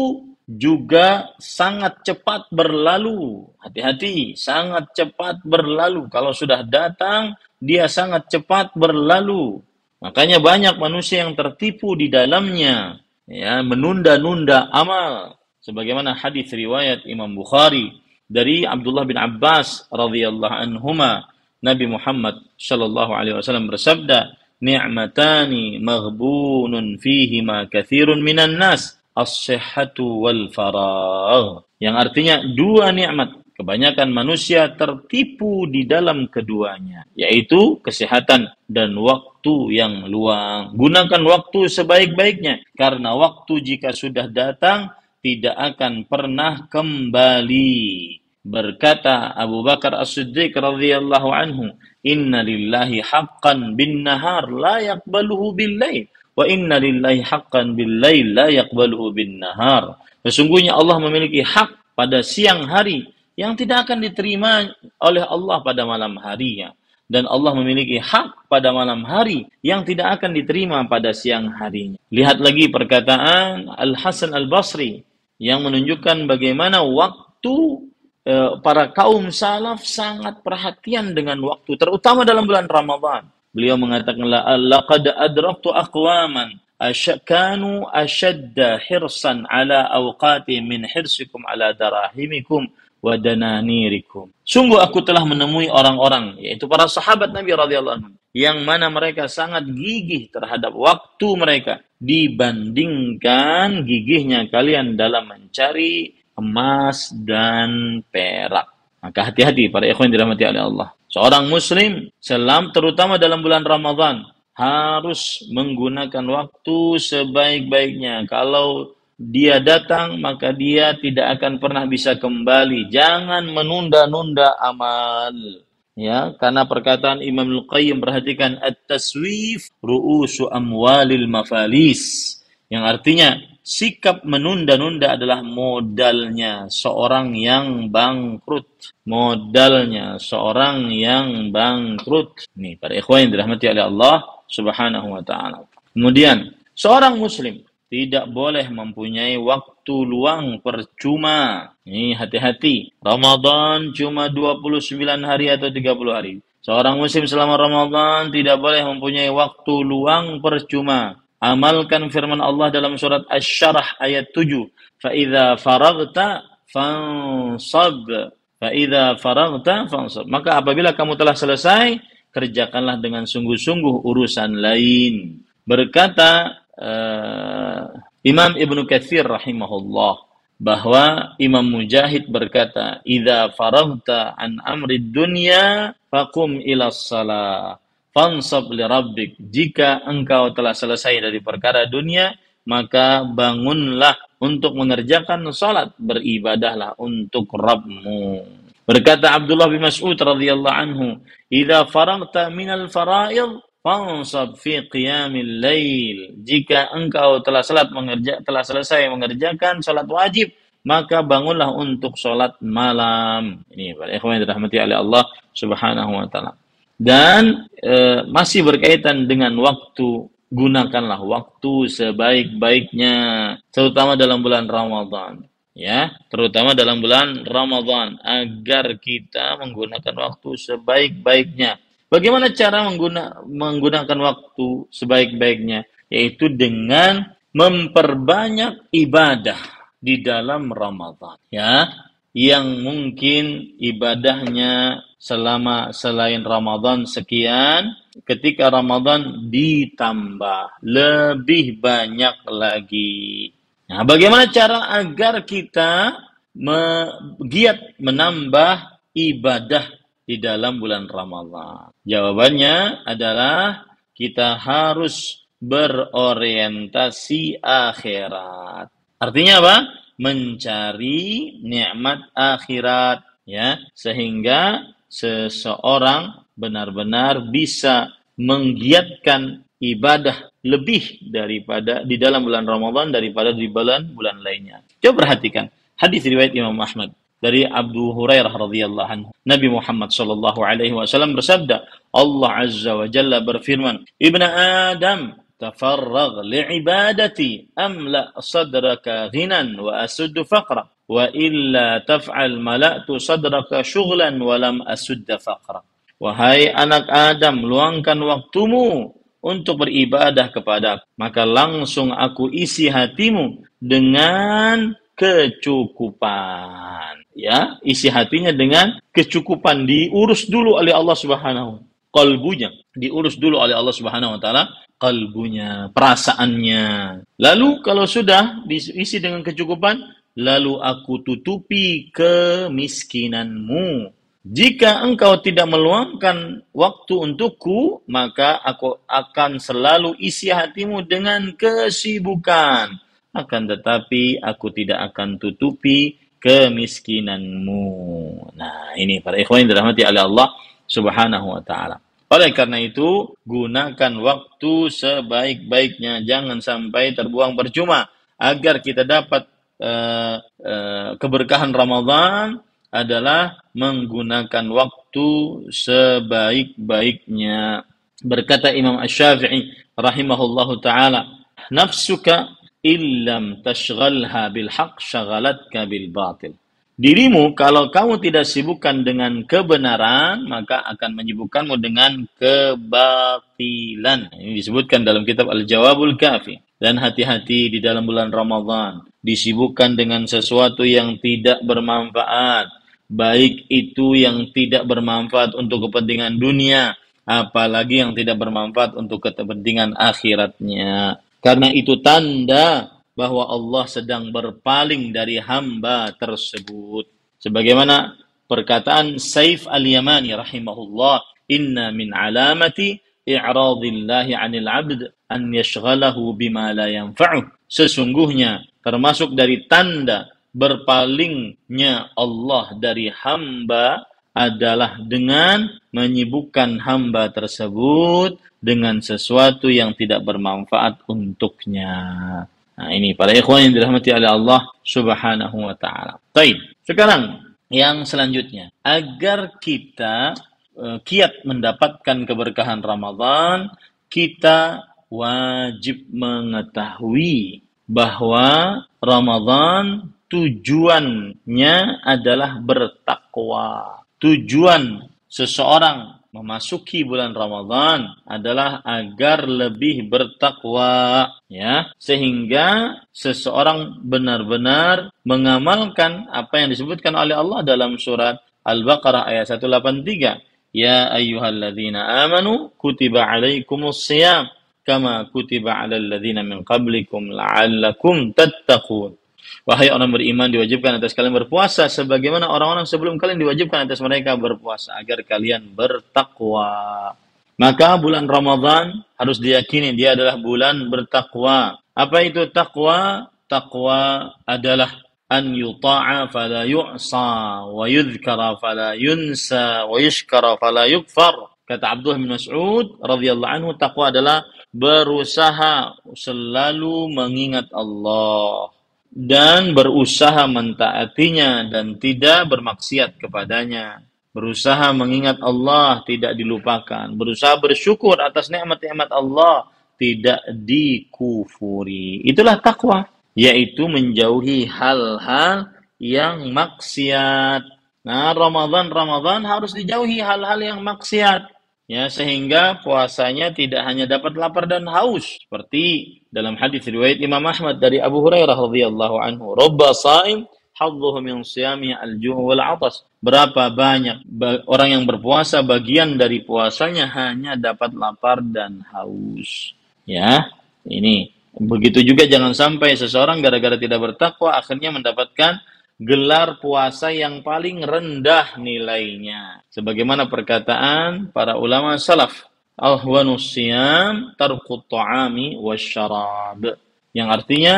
[SPEAKER 1] juga sangat cepat berlalu. Hati-hati, sangat cepat berlalu. Kalau sudah datang, dia sangat cepat berlalu. Makanya banyak manusia yang tertipu di dalamnya, ya, menunda-nunda amal. Sebagaimana hadis riwayat Imam Bukhari dari Abdullah bin Abbas radhiyallahu anhuma Nabi Muhammad Shallallahu Alaihi Wasallam bersabda, "Ni'matani maghbunun fihi ma kathirun minan nas, as-sihhatu wal faragh." Yang artinya dua nikmat kebanyakan manusia tertipu di dalam keduanya, yaitu kesehatan dan waktu yang luang. Gunakan waktu sebaik-baiknya, karena waktu jika sudah datang tidak akan pernah kembali. Berkata Abu Bakar As-Siddiq radhiyallahu anhu, "Inna lillahi haqqan bin nahar la yaqbaluhu bil lail, wa inna lillahi haqqan bil lail la yaqbaluhu bin nahar." Sesungguhnya Allah memiliki hak pada siang hari yang tidak akan diterima oleh Allah pada malam harinya dan Allah memiliki hak pada malam hari yang tidak akan diterima pada siang harinya. Lihat lagi perkataan Al Hasan Al Basri yang menunjukkan bagaimana waktu Eh, para kaum salaf sangat perhatian dengan waktu, terutama dalam bulan Ramadan. Beliau mengatakan, laqad adraktu aqwaman kanu ashadda hirsan ala awqati min hirsikum ala darahimikum wa dananirikum. Sungguh aku telah menemui orang-orang, yaitu para sahabat Nabi radhiyallahu yang mana mereka sangat gigih terhadap waktu mereka dibandingkan gigihnya kalian dalam mencari emas dan perak. Maka hati-hati para ikhwan dirahmati oleh Allah. Seorang muslim, selam terutama dalam bulan Ramadan, harus menggunakan waktu sebaik-baiknya. Kalau dia datang, maka dia tidak akan pernah bisa kembali. Jangan menunda-nunda amal. Ya, karena perkataan Imam Al-Qayyim perhatikan at-taswif ru'usu amwalil mafalis. Yang artinya Sikap menunda-nunda adalah modalnya seorang yang bangkrut. Modalnya seorang yang bangkrut. Nih, para ikhwan yang dirahmati oleh Allah Subhanahu wa taala. Kemudian, seorang muslim tidak boleh mempunyai waktu luang percuma. Nih, hati-hati. Ramadan cuma 29 hari atau 30 hari. Seorang muslim selama Ramadan tidak boleh mempunyai waktu luang percuma Amalkan firman Allah dalam surat Asy-Syarah ayat 7. Fa idza faragta fansab. Fa idza faragta fansab. Maka apabila kamu telah selesai, kerjakanlah dengan sungguh-sungguh urusan lain. Berkata uh, Imam Ibnu Katsir rahimahullah bahwa Imam Mujahid berkata, "Idza faragta an amri dunya faqum ila shalah." fansab li rabbik. Jika engkau telah selesai dari perkara dunia, maka bangunlah untuk mengerjakan salat, beribadahlah untuk Rabbmu. Berkata Abdullah bin Mas'ud radhiyallahu anhu, "Idza faragta minal fara'id fansab fi qiyamil lail." Jika engkau telah salat mengerja telah selesai mengerjakan salat wajib, maka bangunlah untuk salat malam. Ini para ikhwan dirahmati oleh Allah Subhanahu wa taala. Dan e, masih berkaitan dengan waktu, gunakanlah waktu sebaik-baiknya, terutama dalam bulan Ramadan. Ya, terutama dalam bulan Ramadan agar kita menggunakan waktu sebaik-baiknya. Bagaimana cara mengguna, menggunakan waktu sebaik-baiknya? Yaitu dengan memperbanyak ibadah di dalam Ramadan. Ya, yang mungkin ibadahnya selama selain Ramadan sekian, ketika Ramadan ditambah lebih banyak lagi. Nah, bagaimana cara agar kita me giat menambah ibadah di dalam bulan Ramadan? Jawabannya adalah kita harus berorientasi akhirat. Artinya apa? Mencari nikmat akhirat ya, sehingga seseorang benar-benar bisa menggiatkan ibadah lebih daripada di dalam bulan Ramadan daripada di bulan-bulan lainnya. Coba perhatikan hadis riwayat Imam Ahmad dari Abu Hurairah radhiyallahu anhu. Nabi Muhammad sallallahu alaihi wasallam bersabda, Allah azza wa jalla berfirman, "Ibnu Adam, tafarrag li'ibadati amla sadraka ghinan wa asuddu faqra wa illa taf'al mala'tu sadraka syughlan wa lam asudda faqra." Wahai anak Adam, luangkan waktumu untuk beribadah kepada maka langsung aku isi hatimu dengan kecukupan ya isi hatinya dengan kecukupan diurus dulu oleh Allah Subhanahu kalbunya. Diurus dulu oleh Allah Subhanahu wa taala kalbunya perasaannya. Lalu kalau sudah diisi dengan kecukupan lalu aku tutupi kemiskinanmu. Jika engkau tidak meluangkan waktu untukku, maka aku akan selalu isi hatimu dengan kesibukan. Akan tetapi aku tidak akan tutupi kemiskinanmu. Nah, ini para ikhwan yang dirahmati oleh Allah Subhanahu wa taala. Oleh karena itu, gunakan waktu sebaik-baiknya, jangan sampai terbuang percuma agar kita dapat uh, uh, keberkahan Ramadan adalah menggunakan waktu sebaik-baiknya. Berkata Imam Ash-Syafi'i rahimahullahu taala, "Nafsuka illam tashghalha bil haqq syagalatka bil batil." Dirimu kalau kamu tidak sibukkan dengan kebenaran, maka akan menyibukkanmu dengan kebatilan. Ini disebutkan dalam kitab Al-Jawabul Kafi. Dan hati-hati di dalam bulan Ramadan. Disibukkan dengan sesuatu yang tidak bermanfaat baik itu yang tidak bermanfaat untuk kepentingan dunia, apalagi yang tidak bermanfaat untuk kepentingan akhiratnya. Karena itu tanda bahwa Allah sedang berpaling dari hamba tersebut. Sebagaimana perkataan Saif al-Yamani rahimahullah, "Inna min alamati i'radillahi 'anil 'abd an yashghalahu bima la yanfa'uh." Sesungguhnya termasuk dari tanda berpalingnya Allah dari hamba adalah dengan menyibukkan hamba tersebut dengan sesuatu yang tidak bermanfaat untuknya. Nah, ini para ikhwan yang dirahmati oleh Allah Subhanahu wa taala. Baik. Sekarang yang selanjutnya, agar kita uh, kiat mendapatkan keberkahan Ramadan, kita wajib mengetahui bahwa Ramadan tujuannya adalah bertakwa. Tujuan seseorang memasuki bulan Ramadan adalah agar lebih bertakwa ya. Sehingga seseorang benar-benar mengamalkan apa yang disebutkan oleh Allah dalam surat Al-Baqarah ayat 183 ya ayyuhalladzina amanu kutiba alaikumus shiyam kama kutiba alal ladzina min qablikum la'allakum tattaqun Wahai orang beriman diwajibkan atas kalian berpuasa sebagaimana orang-orang sebelum kalian diwajibkan atas mereka berpuasa agar kalian bertakwa. Maka bulan Ramadan harus diyakini dia adalah bulan bertakwa. Apa itu takwa? Takwa adalah an yuta'a fala yu'sa wa yudhkara fala yunsa wa yushkara fala yukfar. Kata Abdullah bin Mas'ud radhiyallahu anhu takwa adalah berusaha selalu mengingat Allah dan berusaha mentaatinya dan tidak bermaksiat kepadanya. Berusaha mengingat Allah tidak dilupakan. Berusaha bersyukur atas nikmat-nikmat Allah tidak dikufuri. Itulah takwa, yaitu menjauhi hal-hal yang maksiat. Nah, Ramadan Ramadan harus dijauhi hal-hal yang maksiat ya sehingga puasanya tidak hanya dapat lapar dan haus seperti dalam hadis riwayat Imam Ahmad dari Abu Hurairah radhiyallahu anhu robba saim hadduhu min siyami al-ju' wal 'atas. Berapa banyak orang yang berpuasa bagian dari puasanya hanya dapat lapar dan haus. Ya ini. Begitu juga jangan sampai seseorang gara-gara tidak bertakwa akhirnya mendapatkan gelar puasa yang paling rendah nilainya. Sebagaimana perkataan para ulama salaf, ahwanus siyam tarqut ta'ami wasyarab. Yang artinya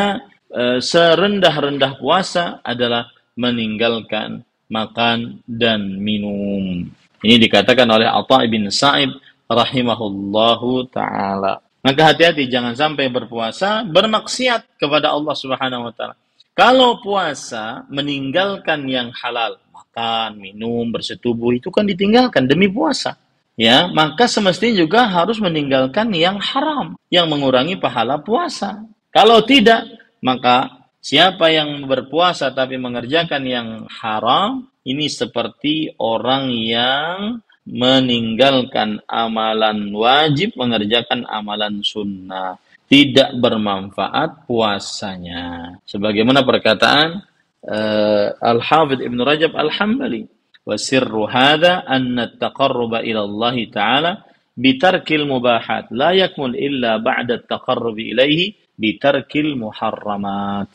[SPEAKER 1] e, serendah-rendah puasa adalah meninggalkan makan dan minum. Ini dikatakan oleh Atha bin Sa'ib rahimahullahu taala. Maka hati-hati jangan sampai berpuasa bermaksiat kepada Allah Subhanahu wa taala. Kalau puasa meninggalkan yang halal, makan, minum, bersetubuh itu kan ditinggalkan demi puasa. Ya, maka semestinya juga harus meninggalkan yang haram, yang mengurangi pahala puasa. Kalau tidak, maka siapa yang berpuasa tapi mengerjakan yang haram, ini seperti orang yang meninggalkan amalan wajib, mengerjakan amalan sunnah Tidak bermanfaat puasanya. Sebagaimana perkataan uh, Al-Hafidh Ibn Rajab Al-Hambali. وسر هذا أن التقرب إلى الله تعالى بترك المباحات لا يكمل إلا بعد التقرب إليه بترك المحرمات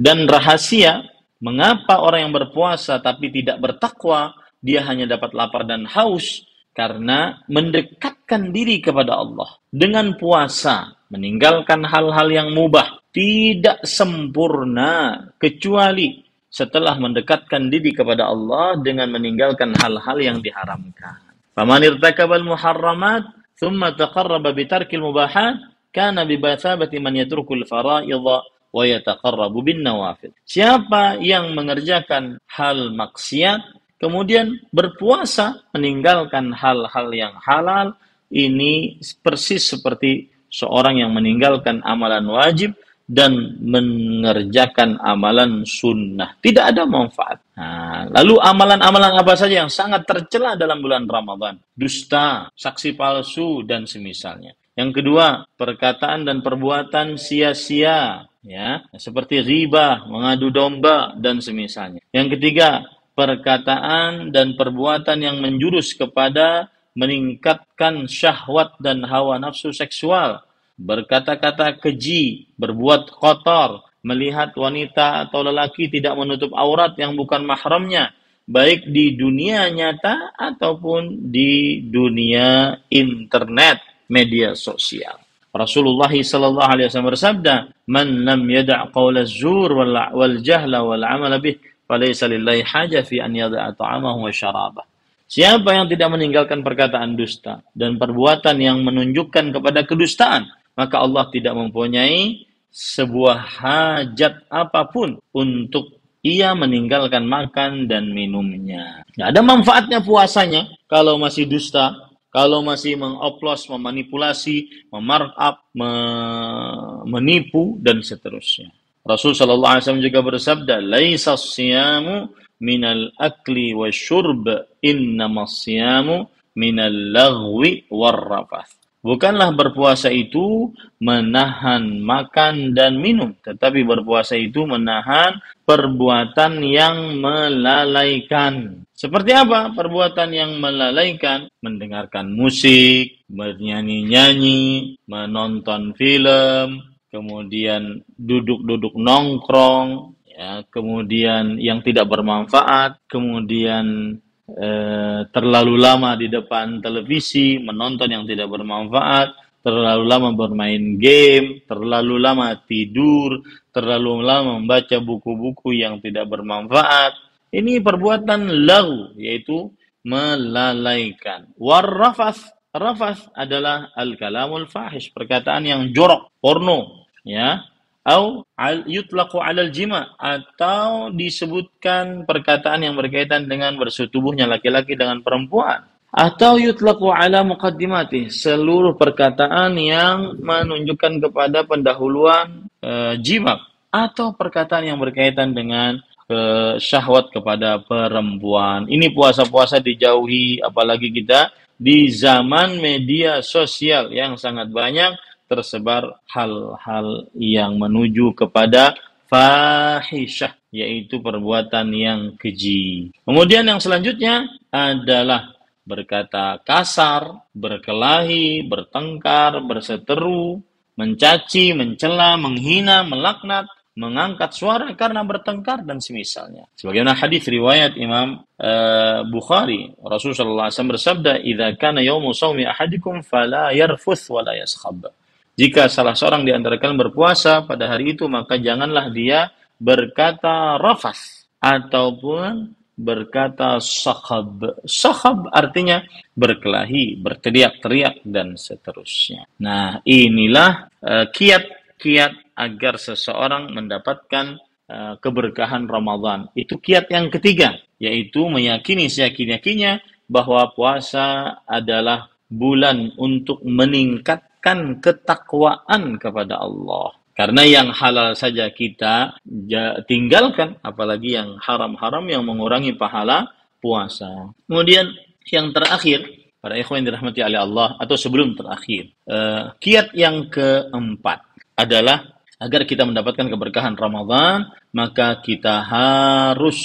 [SPEAKER 1] dan rahasia mengapa orang yang berpuasa tapi tidak bertakwa dia hanya dapat lapar dan haus karena mendekatkan diri kepada Allah dengan puasa, meninggalkan hal-hal yang mubah, tidak sempurna kecuali setelah mendekatkan diri kepada Allah dengan meninggalkan hal-hal yang diharamkan. Faman irtakabal muharramat thumma taqarraba bitarkil mubahat kana bibathabati man yatrukul faraidha wa yataqarrabu bin nawafil. Siapa yang mengerjakan hal maksiat kemudian berpuasa meninggalkan hal-hal yang halal ini persis seperti seorang yang meninggalkan amalan wajib dan mengerjakan amalan sunnah. Tidak ada manfaat. Nah, lalu amalan-amalan apa saja yang sangat tercela dalam bulan Ramadan? Dusta, saksi palsu, dan semisalnya. Yang kedua, perkataan dan perbuatan sia-sia, ya, seperti riba, mengadu domba, dan semisalnya. Yang ketiga, perkataan dan perbuatan yang menjurus kepada meningkatkan syahwat dan hawa nafsu seksual, berkata-kata keji, berbuat kotor, melihat wanita atau lelaki tidak menutup aurat yang bukan mahramnya, baik di dunia nyata ataupun di dunia internet, media sosial. Rasulullah sallallahu alaihi wasallam bersabda, "Man lam yada' qaula zur wal, wal jahla wal 'amala bih Falaisa lillahi haja fi an yada'a ta'amahu wa syarabah. Siapa yang tidak meninggalkan perkataan dusta dan perbuatan yang menunjukkan kepada kedustaan, maka Allah tidak mempunyai sebuah hajat apa pun untuk ia meninggalkan makan dan minumnya. Tidak ada manfaatnya puasanya kalau masih dusta, kalau masih mengoplos, memanipulasi, memarkup, menipu, dan seterusnya. Rasul sallallahu alaihi wasallam juga bersabda, "Laisa siyamu minal akli wa syurb, innama siyamu minal lagwi warrafath." Bukanlah berpuasa itu menahan makan dan minum, tetapi berpuasa itu menahan perbuatan yang melalaikan. Seperti apa perbuatan yang melalaikan? Mendengarkan musik, bernyanyi-nyanyi, menonton film, kemudian duduk-duduk nongkrong, ya, kemudian yang tidak bermanfaat, kemudian eh, terlalu lama di depan televisi, menonton yang tidak bermanfaat, terlalu lama bermain game, terlalu lama tidur, terlalu lama membaca buku-buku yang tidak bermanfaat. Ini perbuatan lau, yaitu melalaikan. Warrafas, rafas adalah al-kalamul fahish, perkataan yang jorok, porno, ya atau yutlaqu alal jima atau disebutkan perkataan yang berkaitan dengan bersetubuhnya laki-laki dengan perempuan atau yutlaqu ala muqaddimati seluruh perkataan yang menunjukkan kepada pendahuluan e, jima atau perkataan yang berkaitan dengan e, syahwat kepada perempuan. Ini puasa-puasa dijauhi apalagi kita di zaman media sosial yang sangat banyak tersebar hal-hal yang menuju kepada fahisyah yaitu perbuatan yang keji. Kemudian yang selanjutnya adalah berkata kasar, berkelahi, bertengkar, berseteru, mencaci, mencela, menghina, melaknat, mengangkat suara karena bertengkar dan semisalnya. Sebagaimana hadis riwayat Imam uh, Bukhari, Rasulullah SAW bersabda, "Idza kana yaumu shaumi ahadikum fala yarfuth wa yaskhab." Jika salah seorang di antara kalian berpuasa pada hari itu, maka janganlah dia berkata rafas ataupun berkata sakhab. Sakhab artinya berkelahi, berteriak-teriak dan seterusnya. Nah, inilah uh, kiat-kiat agar seseorang mendapatkan uh, keberkahan Ramadan. Itu kiat yang ketiga, yaitu meyakini seyakin-yakinnya bahwa puasa adalah bulan untuk meningkatkan ketakwaan kepada Allah. Karena yang halal saja kita tinggalkan, apalagi yang haram-haram yang mengurangi pahala puasa. Kemudian yang terakhir, para ikhwan yang dirahmati oleh Allah, atau sebelum terakhir, uh, kiat yang keempat adalah agar kita mendapatkan keberkahan Ramadan, maka kita harus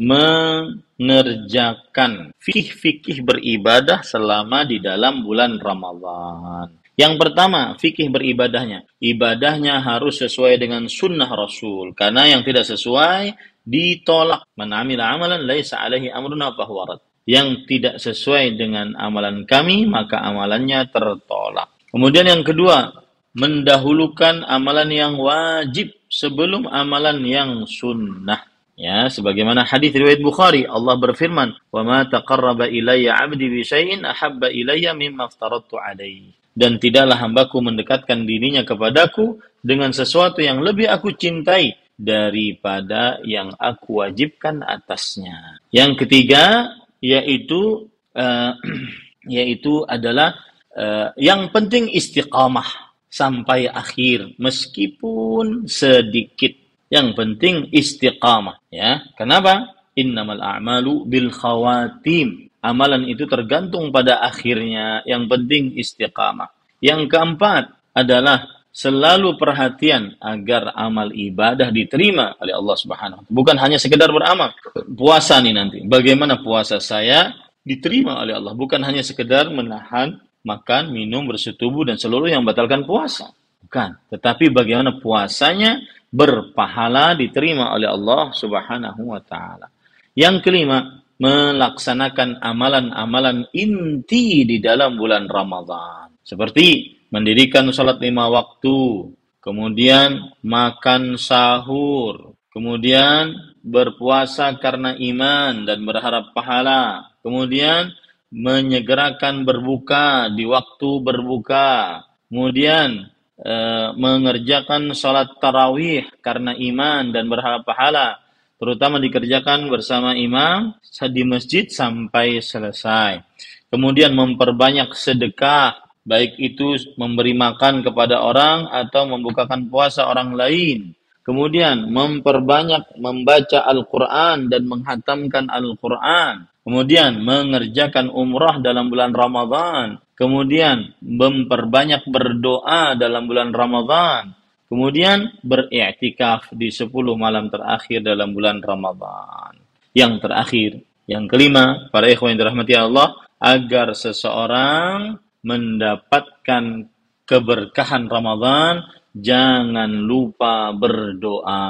[SPEAKER 1] mengerjakan fikih-fikih beribadah selama di dalam bulan Ramadan. Yang pertama, fikih beribadahnya. Ibadahnya harus sesuai dengan sunnah Rasul. Karena yang tidak sesuai, ditolak. Man amalan laisa alaihi amruna fahuwarat. Yang tidak sesuai dengan amalan kami, maka amalannya tertolak. Kemudian yang kedua, mendahulukan amalan yang wajib sebelum amalan yang sunnah. Ya, sebagaimana hadis riwayat Bukhari, Allah berfirman, "Wa ma taqarraba ilayya 'abdi bi syai'in ahabba ilayya mimma aftaradtu 'alaihi." Dan tidaklah hambaku mendekatkan dirinya kepadaku dengan sesuatu yang lebih aku cintai daripada yang aku wajibkan atasnya. Yang ketiga yaitu uh, yaitu adalah uh, yang penting istiqamah sampai akhir meskipun sedikit. Yang penting istiqamah ya. Kenapa? Innamal a'malu bil khawatim. Amalan itu tergantung pada akhirnya. Yang penting istiqamah. Yang keempat adalah selalu perhatian agar amal ibadah diterima oleh Allah Subhanahu Bukan hanya sekedar beramal. Puasa nih nanti. Bagaimana puasa saya diterima oleh Allah, bukan hanya sekedar menahan makan, minum, bersetubuh, dan seluruh yang membatalkan puasa. Bukan. Tetapi bagaimana puasanya berpahala diterima oleh Allah subhanahu wa ta'ala. Yang kelima, melaksanakan amalan-amalan inti di dalam bulan Ramadhan. Seperti mendirikan salat lima waktu, kemudian makan sahur, kemudian berpuasa karena iman dan berharap pahala, kemudian menyegerakan berbuka di waktu berbuka, kemudian e, mengerjakan sholat tarawih karena iman dan berharap pahala, terutama dikerjakan bersama imam di masjid sampai selesai. Kemudian memperbanyak sedekah, baik itu memberi makan kepada orang atau membukakan puasa orang lain. Kemudian memperbanyak membaca Al-Quran dan menghatamkan Al-Quran kemudian mengerjakan umrah dalam bulan Ramadhan, kemudian memperbanyak berdoa dalam bulan Ramadhan, kemudian beriktikaf di 10 malam terakhir dalam bulan Ramadhan. Yang terakhir, yang kelima, para ikhwan yang dirahmati Allah, agar seseorang mendapatkan keberkahan Ramadhan, jangan lupa berdoa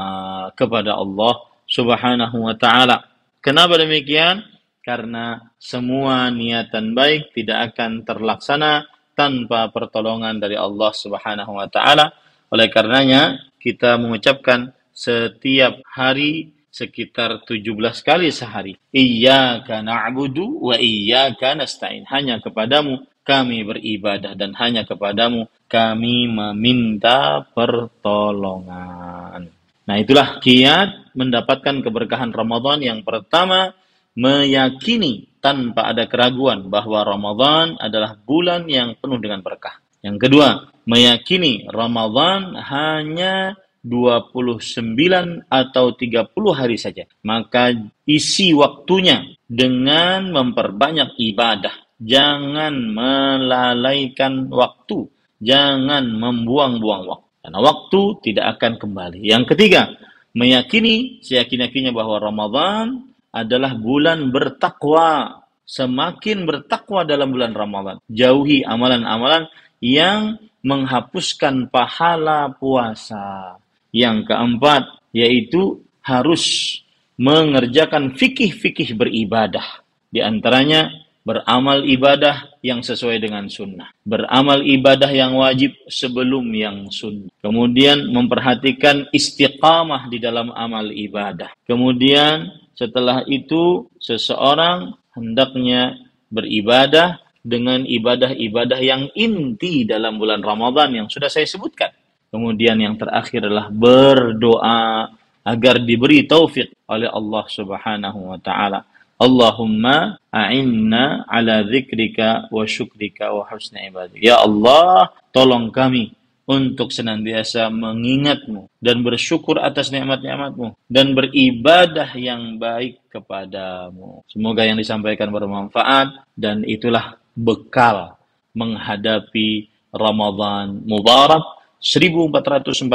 [SPEAKER 1] kepada Allah Subhanahu wa taala. Kenapa demikian? karena semua niatan baik tidak akan terlaksana tanpa pertolongan dari Allah Subhanahu wa taala. Oleh karenanya kita mengucapkan setiap hari sekitar 17 kali sehari. Iyyaka na'budu wa iyyaka nasta'in. Hanya kepadamu kami beribadah dan hanya kepadamu kami meminta pertolongan. Nah, itulah kiat mendapatkan keberkahan Ramadan yang pertama meyakini tanpa ada keraguan bahwa Ramadan adalah bulan yang penuh dengan berkah. Yang kedua, meyakini Ramadan hanya 29 atau 30 hari saja. Maka isi waktunya dengan memperbanyak ibadah. Jangan melalaikan waktu. Jangan membuang-buang waktu. Karena waktu tidak akan kembali. Yang ketiga, meyakini seyakin-yakinnya bahwa Ramadan adalah bulan bertakwa. Semakin bertakwa dalam bulan Ramadan. Jauhi amalan-amalan yang menghapuskan pahala puasa. Yang keempat, yaitu harus mengerjakan fikih-fikih beribadah. Di antaranya beramal ibadah yang sesuai dengan sunnah, beramal ibadah yang wajib sebelum yang sunnah, kemudian memperhatikan istiqamah di dalam amal ibadah. Kemudian setelah itu seseorang hendaknya beribadah dengan ibadah-ibadah yang inti dalam bulan Ramadan yang sudah saya sebutkan. Kemudian yang terakhir adalah berdoa agar diberi taufik oleh Allah Subhanahu wa taala Allahumma a'inna ala zikrika wa syukrika wa husni ibadah. Ya Allah, tolong kami untuk senantiasa mengingatmu dan bersyukur atas nikmat-nikmatmu dan beribadah yang baik kepadamu. Semoga yang disampaikan bermanfaat dan itulah bekal menghadapi Ramadan Mubarak 1444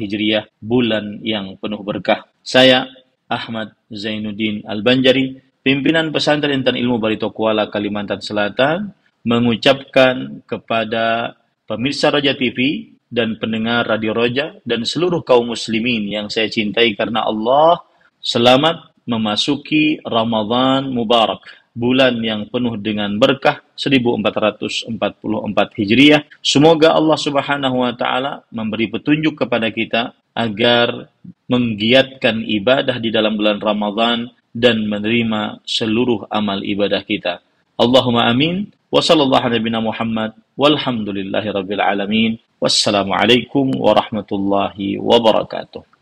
[SPEAKER 1] Hijriah bulan yang penuh berkah. Saya Ahmad Zainuddin Al-Banjari pimpinan pesantren Intan Ilmu Barito Kuala Kalimantan Selatan mengucapkan kepada pemirsa Roja TV dan pendengar Radio Roja dan seluruh kaum muslimin yang saya cintai karena Allah selamat memasuki Ramadan Mubarak bulan yang penuh dengan berkah 1444 Hijriah. Semoga Allah Subhanahu wa taala memberi petunjuk kepada kita agar menggiatkan ibadah di dalam bulan Ramadan dan menerima seluruh amal ibadah kita. Allahumma amin. Wa ala Muhammad walhamdulillahi rabbil alamin. Wassalamualaikum warahmatullahi wabarakatuh.